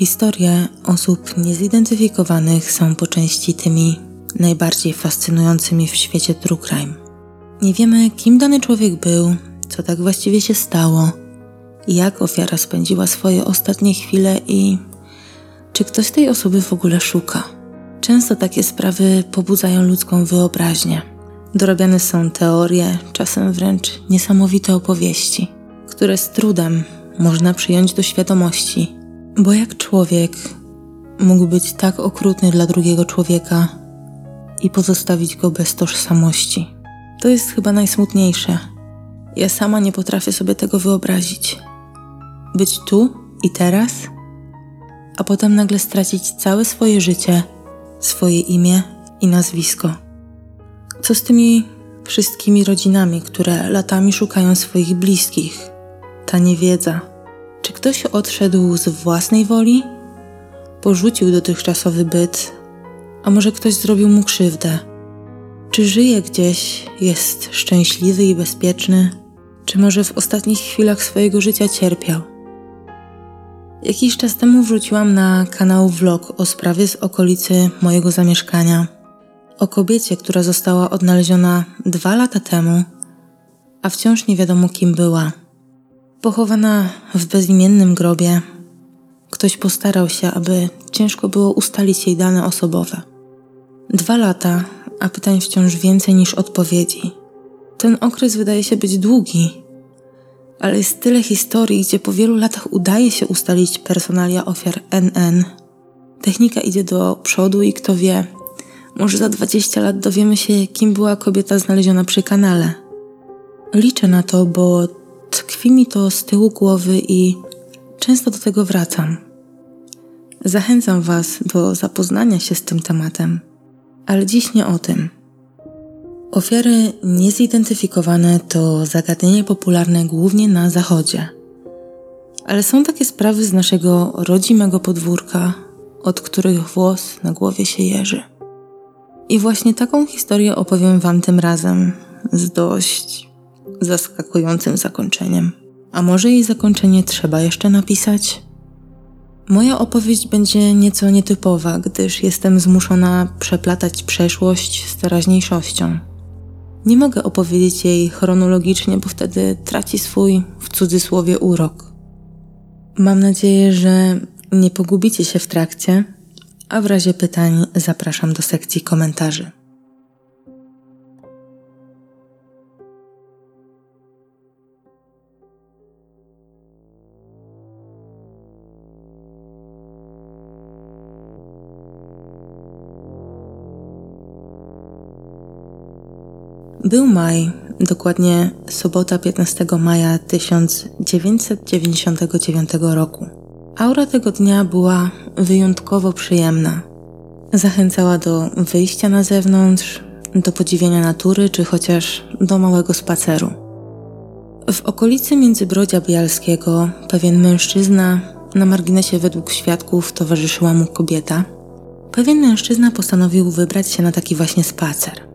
Historie osób niezidentyfikowanych są po części tymi najbardziej fascynującymi w świecie true crime. Nie wiemy, kim dany człowiek był, co tak właściwie się stało, jak ofiara spędziła swoje ostatnie chwile i czy ktoś tej osoby w ogóle szuka. Często takie sprawy pobudzają ludzką wyobraźnię. Dorabiane są teorie, czasem wręcz niesamowite opowieści, które z trudem można przyjąć do świadomości, bo jak człowiek mógł być tak okrutny dla drugiego człowieka i pozostawić go bez tożsamości. To jest chyba najsmutniejsze. Ja sama nie potrafię sobie tego wyobrazić. Być tu i teraz, a potem nagle stracić całe swoje życie, swoje imię i nazwisko. Co z tymi wszystkimi rodzinami, które latami szukają swoich bliskich? Ta niewiedza. Czy ktoś odszedł z własnej woli? Porzucił dotychczasowy byt, a może ktoś zrobił mu krzywdę? Czy żyje gdzieś, jest szczęśliwy i bezpieczny? Czy może w ostatnich chwilach swojego życia cierpiał? Jakiś czas temu wrzuciłam na kanał vlog o sprawie z okolicy mojego zamieszkania. O kobiecie, która została odnaleziona dwa lata temu, a wciąż nie wiadomo kim była. Pochowana w bezimiennym grobie, ktoś postarał się, aby ciężko było ustalić jej dane osobowe. Dwa lata, a pytań wciąż więcej niż odpowiedzi. Ten okres wydaje się być długi, ale jest tyle historii, gdzie po wielu latach udaje się ustalić personalia ofiar NN. Technika idzie do przodu i kto wie, może za 20 lat dowiemy się, kim była kobieta znaleziona przy kanale. Liczę na to, bo tkwi mi to z tyłu głowy i często do tego wracam. Zachęcam Was do zapoznania się z tym tematem, ale dziś nie o tym. Ofiary niezidentyfikowane to zagadnienie popularne głównie na Zachodzie. Ale są takie sprawy z naszego rodzimego podwórka, od których włos na głowie się jeży. I właśnie taką historię opowiem Wam tym razem z dość zaskakującym zakończeniem. A może jej zakończenie trzeba jeszcze napisać? Moja opowieść będzie nieco nietypowa, gdyż jestem zmuszona przeplatać przeszłość z teraźniejszością. Nie mogę opowiedzieć jej chronologicznie, bo wtedy traci swój, w cudzysłowie, urok. Mam nadzieję, że nie pogubicie się w trakcie, a w razie pytań zapraszam do sekcji komentarzy. Był maj, dokładnie sobota 15 maja 1999 roku. Aura tego dnia była wyjątkowo przyjemna. Zachęcała do wyjścia na zewnątrz, do podziwiania natury czy chociaż do małego spaceru. W okolicy Międzybrodzia Bialskiego pewien mężczyzna, na marginesie według świadków towarzyszyła mu kobieta, pewien mężczyzna postanowił wybrać się na taki właśnie spacer.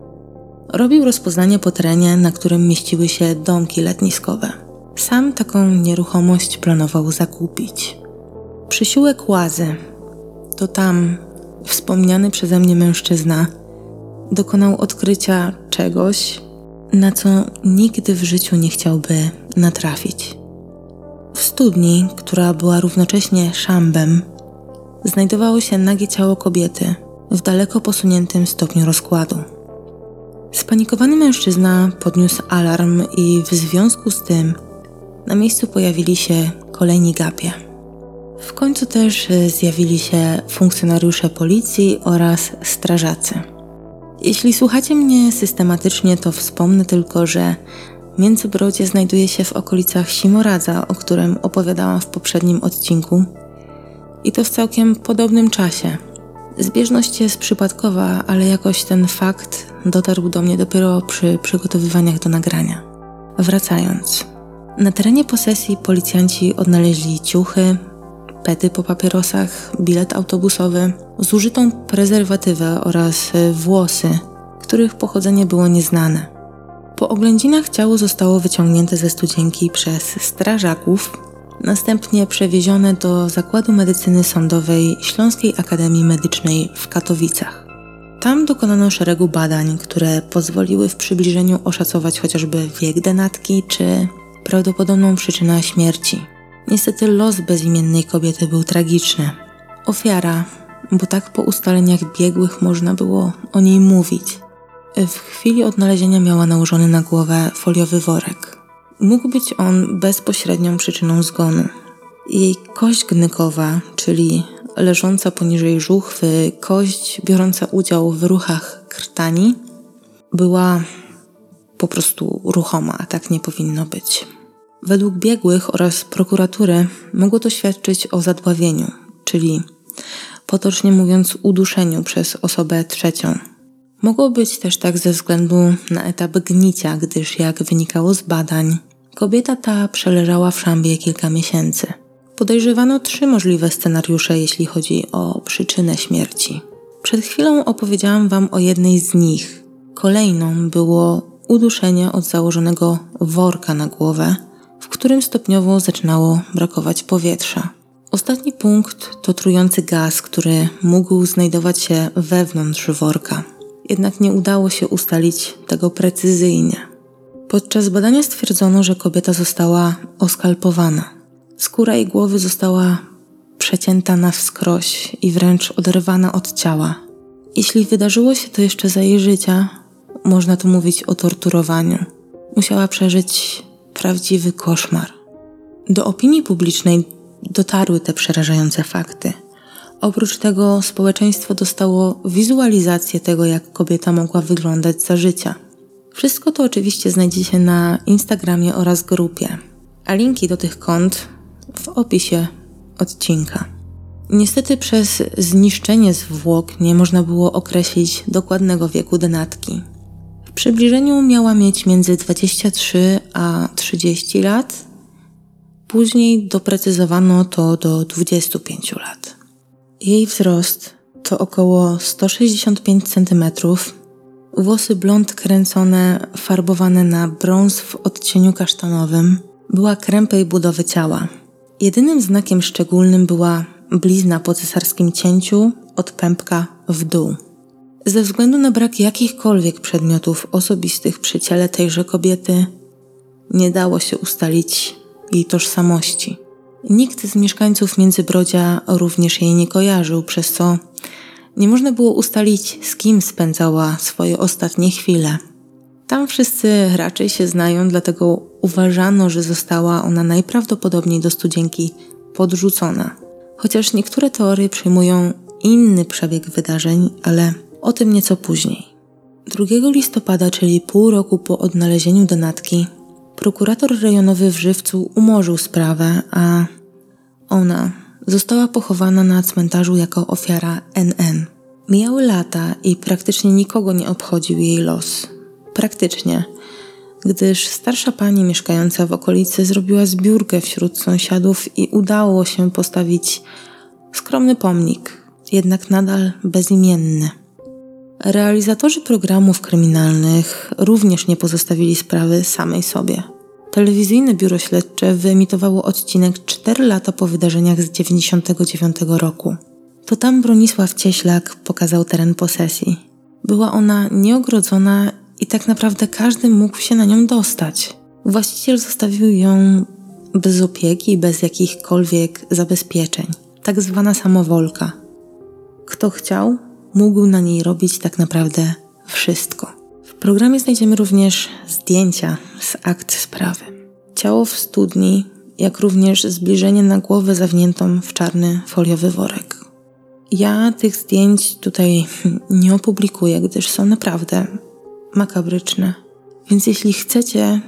Robił rozpoznanie po terenie, na którym mieściły się domki letniskowe. Sam taką nieruchomość planował zakupić. Przysiłek Łazy to tam wspomniany przeze mnie mężczyzna dokonał odkrycia czegoś, na co nigdy w życiu nie chciałby natrafić. W studni, która była równocześnie szambem, znajdowało się nagie ciało kobiety w daleko posuniętym stopniu rozkładu. Spanikowany mężczyzna podniósł alarm i w związku z tym na miejscu pojawili się kolejni gapie. W końcu też zjawili się funkcjonariusze policji oraz strażacy. Jeśli słuchacie mnie systematycznie, to wspomnę tylko, że Międzybrodzie znajduje się w okolicach Simoradza, o którym opowiadałam w poprzednim odcinku. I to w całkiem podobnym czasie. Zbieżność jest przypadkowa, ale jakoś ten fakt dotarł do mnie dopiero przy przygotowywaniach do nagrania. Wracając. Na terenie posesji policjanci odnaleźli ciuchy, pety po papierosach, bilet autobusowy, zużytą prezerwatywę oraz włosy, których pochodzenie było nieznane. Po oględzinach ciało zostało wyciągnięte ze studzienki przez strażaków następnie przewiezione do Zakładu Medycyny Sądowej Śląskiej Akademii Medycznej w Katowicach. Tam dokonano szeregu badań, które pozwoliły w przybliżeniu oszacować chociażby wiek denatki czy prawdopodobną przyczynę śmierci. Niestety los bezimiennej kobiety był tragiczny. Ofiara, bo tak po ustaleniach biegłych można było o niej mówić, w chwili odnalezienia miała nałożony na głowę foliowy worek. Mógł być on bezpośrednią przyczyną zgonu. Jej kość gnykowa, czyli leżąca poniżej żuchwy, kość biorąca udział w ruchach krtani, była po prostu ruchoma, a tak nie powinno być. Według biegłych oraz prokuratury mogło to świadczyć o zadławieniu, czyli potocznie mówiąc uduszeniu przez osobę trzecią. Mogło być też tak ze względu na etap gnicia, gdyż jak wynikało z badań, kobieta ta przeleżała w szambie kilka miesięcy. Podejrzewano trzy możliwe scenariusze, jeśli chodzi o przyczynę śmierci. Przed chwilą opowiedziałam Wam o jednej z nich. Kolejną było uduszenie od założonego worka na głowę, w którym stopniowo zaczynało brakować powietrza. Ostatni punkt to trujący gaz, który mógł znajdować się wewnątrz worka. Jednak nie udało się ustalić tego precyzyjnie. Podczas badania stwierdzono, że kobieta została oskalpowana. Skóra jej głowy została przecięta na wskroś i wręcz oderwana od ciała. Jeśli wydarzyło się to jeszcze za jej życia, można tu mówić o torturowaniu. Musiała przeżyć prawdziwy koszmar. Do opinii publicznej dotarły te przerażające fakty. Oprócz tego społeczeństwo dostało wizualizację tego, jak kobieta mogła wyglądać za życia. Wszystko to oczywiście znajdziecie na Instagramie oraz grupie, a linki do tych kont w opisie odcinka. Niestety przez zniszczenie zwłok nie można było określić dokładnego wieku denatki. W przybliżeniu miała mieć między 23 a 30 lat, później doprecyzowano to do 25 lat. Jej wzrost to około 165 cm, włosy blond kręcone, farbowane na brąz w odcieniu kasztanowym, była krępej budowy ciała. Jedynym znakiem szczególnym była blizna po cesarskim cięciu od pępka w dół. Ze względu na brak jakichkolwiek przedmiotów osobistych przy ciele tejże kobiety, nie dało się ustalić jej tożsamości. Nikt z mieszkańców Międzybrodzia również jej nie kojarzył, przez co nie można było ustalić, z kim spędzała swoje ostatnie chwile. Tam wszyscy raczej się znają, dlatego uważano, że została ona najprawdopodobniej do studzienki podrzucona. Chociaż niektóre teorie przyjmują inny przebieg wydarzeń, ale o tym nieco później. 2 listopada, czyli pół roku po odnalezieniu denatki, prokurator rejonowy w Żywcu umorzył sprawę, a ona została pochowana na cmentarzu jako ofiara NN. Mijały lata i praktycznie nikogo nie obchodził jej los. Praktycznie, gdyż starsza pani mieszkająca w okolicy zrobiła zbiórkę wśród sąsiadów i udało się postawić skromny pomnik, jednak nadal bezimienny. Realizatorzy programów kryminalnych również nie pozostawili sprawy samej sobie. Telewizyjne biuro śledcze wyemitowało odcinek 4 lata po wydarzeniach z 1999 roku. To tam Bronisław Cieślak pokazał teren posesji. Była ona nieogrodzona i tak naprawdę każdy mógł się na nią dostać. Właściciel zostawił ją bez opieki bez jakichkolwiek zabezpieczeń. Tak zwana samowolka. Kto chciał, mógł na niej robić tak naprawdę wszystko. W programie znajdziemy również zdjęcia z akt sprawy. Ciało w studni, jak również zbliżenie na głowę zawiniętą w czarny foliowy worek. Ja tych zdjęć tutaj nie opublikuję, gdyż są naprawdę makabryczne. Więc jeśli chcecie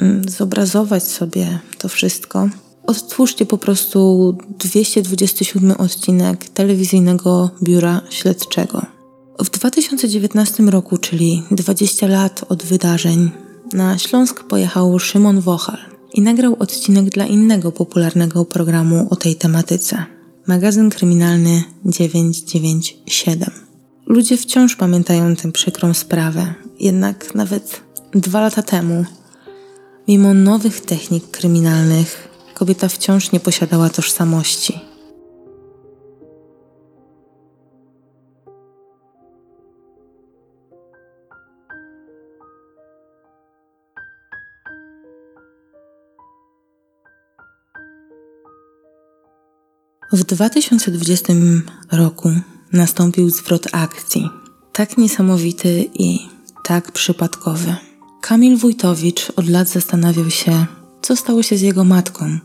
mm, zobrazować sobie to wszystko, odtwórzcie po prostu 227 odcinek telewizyjnego biura śledczego. W 2019 roku, czyli 20 lat od wydarzeń, na Śląsk pojechał Szymon Wochal i nagrał odcinek dla innego popularnego programu o tej tematyce magazyn kryminalny 997. Ludzie wciąż pamiętają tę przykrą sprawę, jednak nawet dwa lata temu, mimo nowych technik kryminalnych, kobieta wciąż nie posiadała tożsamości. W 2020 roku nastąpił zwrot akcji. Tak niesamowity i tak przypadkowy. Kamil Wójtowicz od lat zastanawiał się, co stało się z jego matką,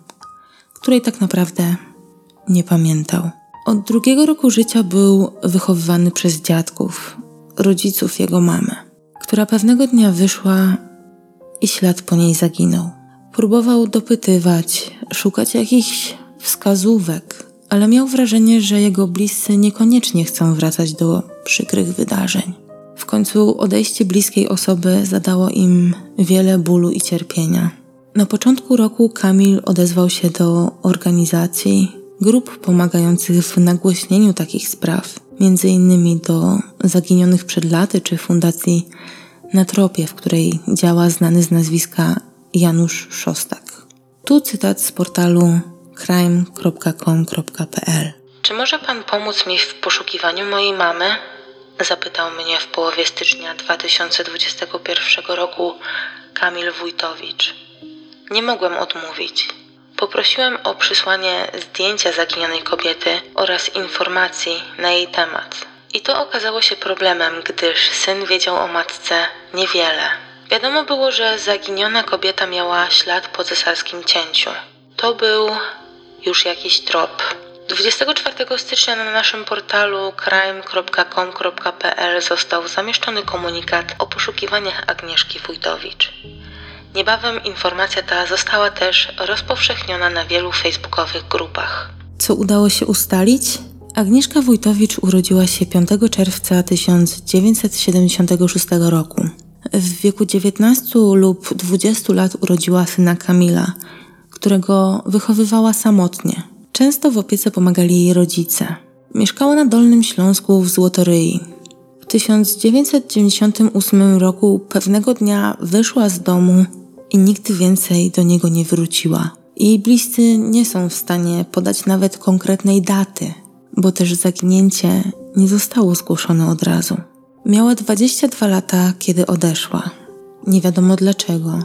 której tak naprawdę nie pamiętał. Od drugiego roku życia był wychowywany przez dziadków, rodziców jego mamy, która pewnego dnia wyszła i ślad po niej zaginął. Próbował dopytywać, szukać jakichś wskazówek, ale miał wrażenie, że jego bliscy niekoniecznie chcą wracać do przykrych wydarzeń. W końcu odejście bliskiej osoby zadało im wiele bólu i cierpienia. Na początku roku Kamil odezwał się do organizacji, grup pomagających w nagłośnieniu takich spraw, między innymi do zaginionych przed laty czy fundacji na tropie, w której działa znany z nazwiska Janusz Szostak. Tu cytat z portalu crime.com.pl Czy może pan pomóc mi w poszukiwaniu mojej mamy? Zapytał mnie w połowie stycznia 2021 roku Kamil Wójtowicz. Nie mogłem odmówić. Poprosiłem o przysłanie zdjęcia zaginionej kobiety oraz informacji na jej temat. I to okazało się problemem, gdyż syn wiedział o matce niewiele. Wiadomo było, że zaginiona kobieta miała ślad po cesarskim cięciu. To był już jakiś trop. 24 stycznia na naszym portalu crime.com.pl został zamieszczony komunikat o poszukiwaniach Agnieszki Wójtowicz. Niebawem informacja ta została też rozpowszechniona na wielu facebookowych grupach. Co udało się ustalić? Agnieszka Wójtowicz urodziła się 5 czerwca 1976 roku. W wieku 19 lub 20 lat urodziła syna Kamila, którego wychowywała samotnie. Często w opiece pomagali jej rodzice. Mieszkała na Dolnym Śląsku w Złotoryi. W 1998 roku pewnego dnia wyszła z domu i nigdy więcej do niego nie wróciła. Jej bliscy nie są w stanie podać nawet konkretnej daty, bo też zaginięcie nie zostało zgłoszone od razu. Miała 22 lata, kiedy odeszła. Nie wiadomo dlaczego,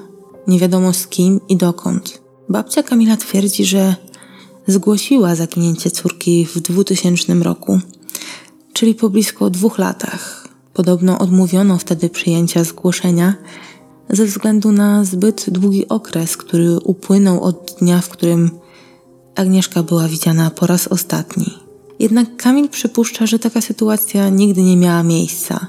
nie wiadomo z kim i dokąd. Babcia Kamila twierdzi, że zgłosiła zaginięcie córki w 2000 roku, czyli po blisko dwóch latach. Podobno odmówiono wtedy przyjęcia zgłoszenia ze względu na zbyt długi okres, który upłynął od dnia, w którym Agnieszka była widziana po raz ostatni. Jednak Kamil przypuszcza, że taka sytuacja nigdy nie miała miejsca,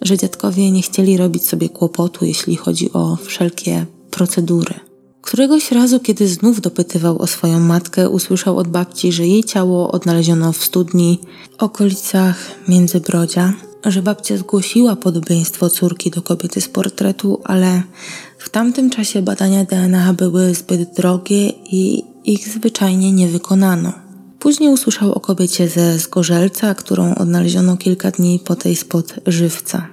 że dziadkowie nie chcieli robić sobie kłopotu, jeśli chodzi o wszelkie procedury. Któregoś razu, kiedy znów dopytywał o swoją matkę, usłyszał od babci, że jej ciało odnaleziono w studni w okolicach Międzybrodzia, że babcia zgłosiła podobieństwo córki do kobiety z portretu, ale w tamtym czasie badania DNA były zbyt drogie i ich zwyczajnie nie wykonano. Później usłyszał o kobiecie ze Zgorzelca, którą odnaleziono kilka dni po tej spod Żywca.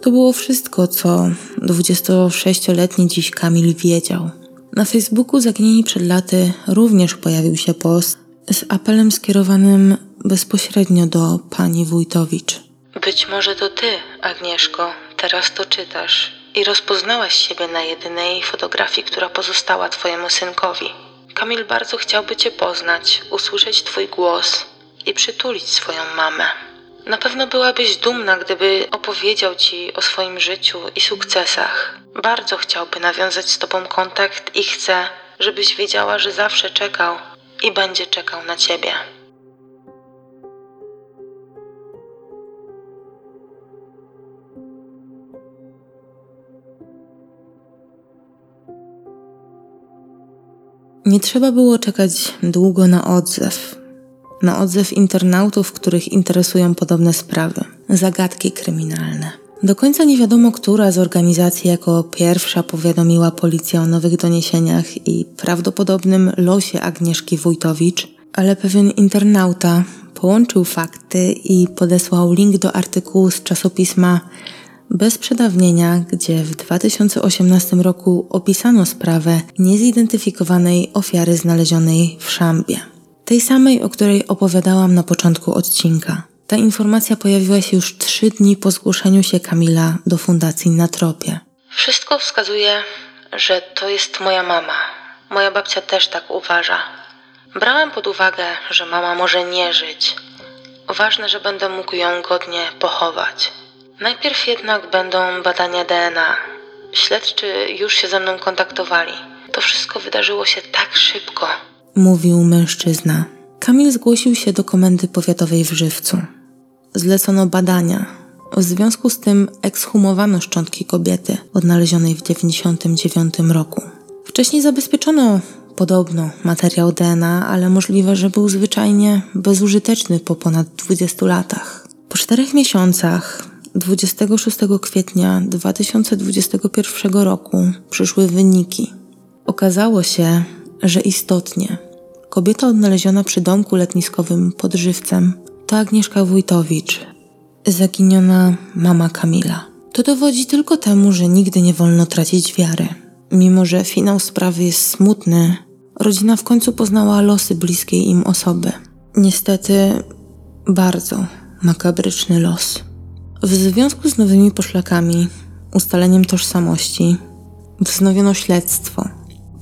To było wszystko, co 26-letni dziś Kamil wiedział. Na Facebooku Zaginieni przed laty również pojawił się post z apelem skierowanym bezpośrednio do pani Wójtowicz. Być może to ty, Agnieszko, teraz to czytasz i rozpoznałaś siebie na jedynej fotografii, która pozostała twojemu synkowi. Kamil bardzo chciałby cię poznać, usłyszeć twój głos i przytulić swoją mamę. Na pewno byłabyś dumna, gdyby opowiedział ci o swoim życiu i sukcesach. Bardzo chciałby nawiązać z tobą kontakt i chce, żebyś wiedziała, że zawsze czekał i będzie czekał na ciebie. Nie trzeba było czekać długo na odzew. Na odzew internautów, których interesują podobne sprawy zagadki kryminalne. Do końca nie wiadomo, która z organizacji jako pierwsza powiadomiła policję o nowych doniesieniach i prawdopodobnym losie Agnieszki Wójtowicz, ale pewien internauta połączył fakty i podesłał link do artykułu z czasopisma bez przedawnienia, gdzie w 2018 roku opisano sprawę niezidentyfikowanej ofiary znalezionej w szambie. Tej samej, o której opowiadałam na początku odcinka. Ta informacja pojawiła się już trzy dni po zgłoszeniu się Kamila do Fundacji Na Tropie. Wszystko wskazuje, że to jest moja mama. Moja babcia też tak uważa. Brałem pod uwagę, że mama może nie żyć. Ważne, że będę mógł ją godnie pochować. Najpierw jednak będą badania DNA. Śledczy już się ze mną kontaktowali. To wszystko wydarzyło się tak szybko. Mówił mężczyzna. Kamil zgłosił się do komendy powiatowej w Żywcu. Zlecono badania. W związku z tym ekshumowano szczątki kobiety odnalezionej w 1999 roku. Wcześniej zabezpieczono podobno materiał DNA, ale możliwe, że był zwyczajnie bezużyteczny po ponad 20 latach. Po czterech miesiącach 26 kwietnia 2021 roku przyszły wyniki. Okazało się, że istotnie kobieta odnaleziona przy domku letniskowym pod Żywcem to Agnieszka Wójtowicz, zaginiona mama Kamila. To dowodzi tylko temu, że nigdy nie wolno tracić wiary. Mimo, że finał sprawy jest smutny, rodzina w końcu poznała losy bliskiej im osoby. Niestety, bardzo makabryczny los. W związku z nowymi poszlakami, ustaleniem tożsamości, wznowiono śledztwo.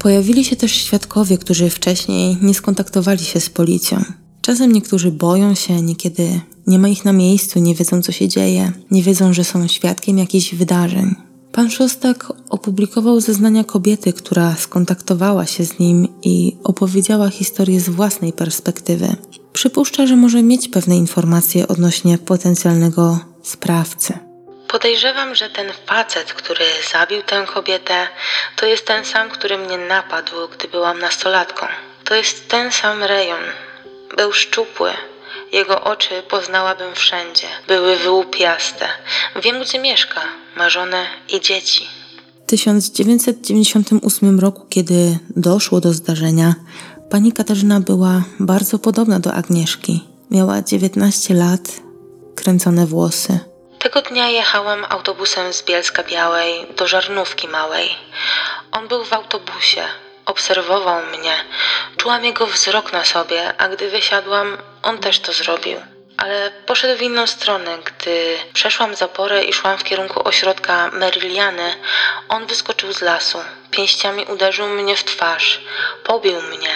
Pojawili się też świadkowie, którzy wcześniej nie skontaktowali się z policją. Czasem niektórzy boją się, niekiedy nie ma ich na miejscu, nie wiedzą co się dzieje, nie wiedzą, że są świadkiem jakichś wydarzeń. Pan Szostak opublikował zeznania kobiety, która skontaktowała się z nim i opowiedziała historię z własnej perspektywy. Przypuszcza, że może mieć pewne informacje odnośnie potencjalnego sprawcy. Podejrzewam, że ten facet, który zabił tę kobietę, to jest ten sam, który mnie napadł, gdy byłam nastolatką. To jest ten sam rejon. Był szczupły. Jego oczy poznałabym wszędzie. Były wyłupiaste. Wiem, gdzie mieszka. Ma żonę i dzieci. W 1998 roku, kiedy doszło do zdarzenia, pani Katarzyna była bardzo podobna do Agnieszki. Miała 19 lat, kręcone włosy. Tego dnia jechałam autobusem z Bielska Białej do Żarnówki Małej. On był w autobusie, obserwował mnie. Czułam jego wzrok na sobie, a gdy wysiadłam, on też to zrobił. Ale poszedł w inną stronę. Gdy przeszłam zaporę i szłam w kierunku ośrodka Meriliany, on wyskoczył z lasu. Pięściami uderzył mnie w twarz. Pobił mnie.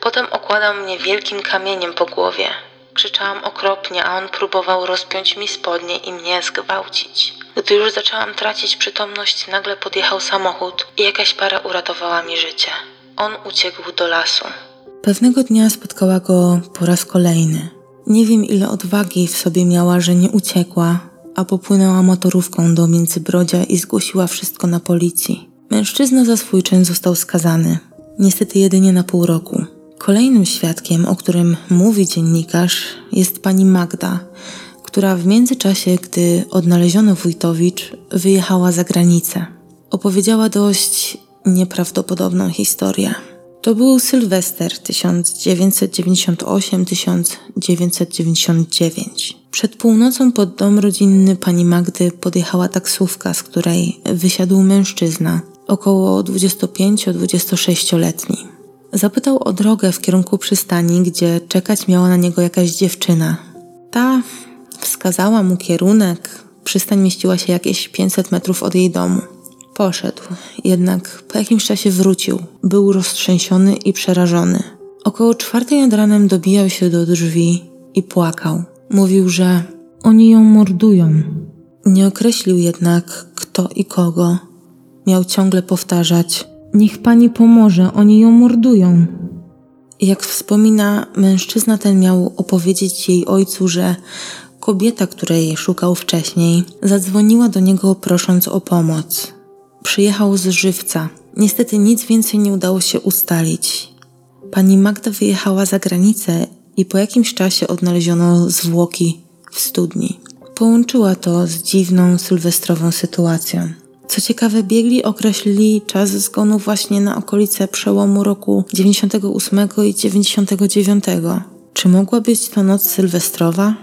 Potem okładał mnie wielkim kamieniem po głowie. Krzyczałam okropnie, a on próbował rozpiąć mi spodnie i mnie zgwałcić. Gdy już zaczęłam tracić przytomność, nagle podjechał samochód i jakaś para uratowała mi życie. On uciekł do lasu. Pewnego dnia spotkała go po raz kolejny. Nie wiem, ile odwagi w sobie miała, że nie uciekła, a popłynęła motorówką do Międzybrodzia i zgłosiła wszystko na policji. Mężczyzna za swój czyn został skazany. Niestety jedynie na pół roku. Kolejnym świadkiem, o którym mówi dziennikarz, jest pani Magda, która w międzyczasie, gdy odnaleziono Wójtowicz, wyjechała za granicę. Opowiedziała dość nieprawdopodobną historię. To był Sylwester 1998-1999. Przed północą pod dom rodzinny pani Magdy podjechała taksówka, z której wysiadł mężczyzna, około 25-26-letni. Zapytał o drogę w kierunku przystani, gdzie czekać miała na niego jakaś dziewczyna. Ta wskazała mu kierunek. Przystań mieściła się jakieś 500 metrów od jej domu. Poszedł, jednak po jakimś czasie wrócił. Był roztrzęsiony i przerażony. Około czwartej nad ranem dobijał się do drzwi i płakał. Mówił, że oni ją mordują. Nie określił jednak kto i kogo. Miał ciągle powtarzać: Niech pani pomoże, oni ją mordują. Jak wspomina, mężczyzna ten miał opowiedzieć jej ojcu, że kobieta, której szukał wcześniej, zadzwoniła do niego prosząc o pomoc. Przyjechał z żywca. Niestety nic więcej nie udało się ustalić. Pani Magda wyjechała za granicę i po jakimś czasie odnaleziono zwłoki w studni. Połączyła to z dziwną sylwestrową sytuacją. Co ciekawe, biegli określili czas zgonu właśnie na okolice przełomu roku 98 i 99. Czy mogła być to noc sylwestrowa?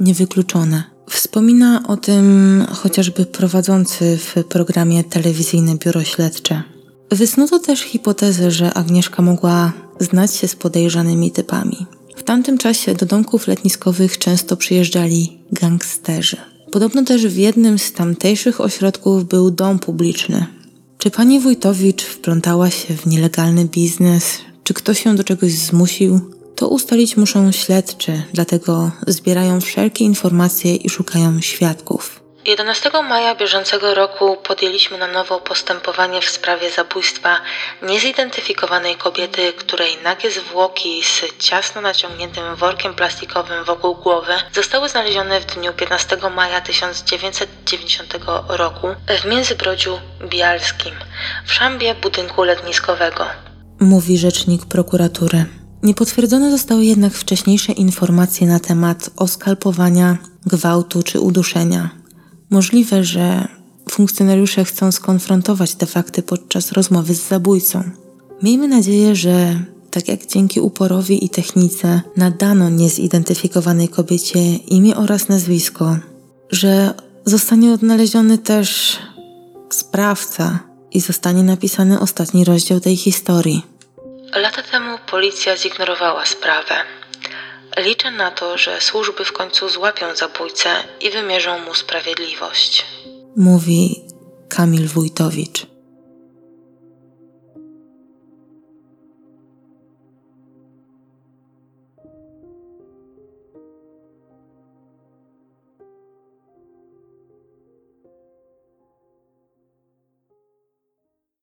Niewykluczone. Wspomina o tym chociażby prowadzący w programie telewizyjne biuro śledcze. Wysnuto też hipotezę, że Agnieszka mogła znać się z podejrzanymi typami. W tamtym czasie do domków letniskowych często przyjeżdżali gangsterzy. Podobno też w jednym z tamtejszych ośrodków był dom publiczny. Czy pani Wójtowicz wplątała się w nielegalny biznes? Czy ktoś ją do czegoś zmusił? To ustalić muszą śledczy, dlatego zbierają wszelkie informacje i szukają świadków. 11 maja bieżącego roku podjęliśmy na nowo postępowanie w sprawie zabójstwa niezidentyfikowanej kobiety, której nagie zwłoki z ciasno naciągniętym workiem plastikowym wokół głowy zostały znalezione w dniu 15 maja 1990 roku w Międzybrodziu Bialskim, w szambie budynku letniskowego. Mówi rzecznik prokuratury. Niepotwierdzone zostały jednak wcześniejsze informacje na temat oskalpowania, gwałtu czy uduszenia. Możliwe, że funkcjonariusze chcą skonfrontować te fakty podczas rozmowy z zabójcą. Miejmy nadzieję, że tak jak dzięki uporowi i technice nadano niezidentyfikowanej kobiecie imię oraz nazwisko, że zostanie odnaleziony też sprawca i zostanie napisany ostatni rozdział tej historii. Lata temu policja zignorowała sprawę. Liczę na to, że służby w końcu złapią zabójcę i wymierzą mu sprawiedliwość. Mówi Kamil Wójtowicz.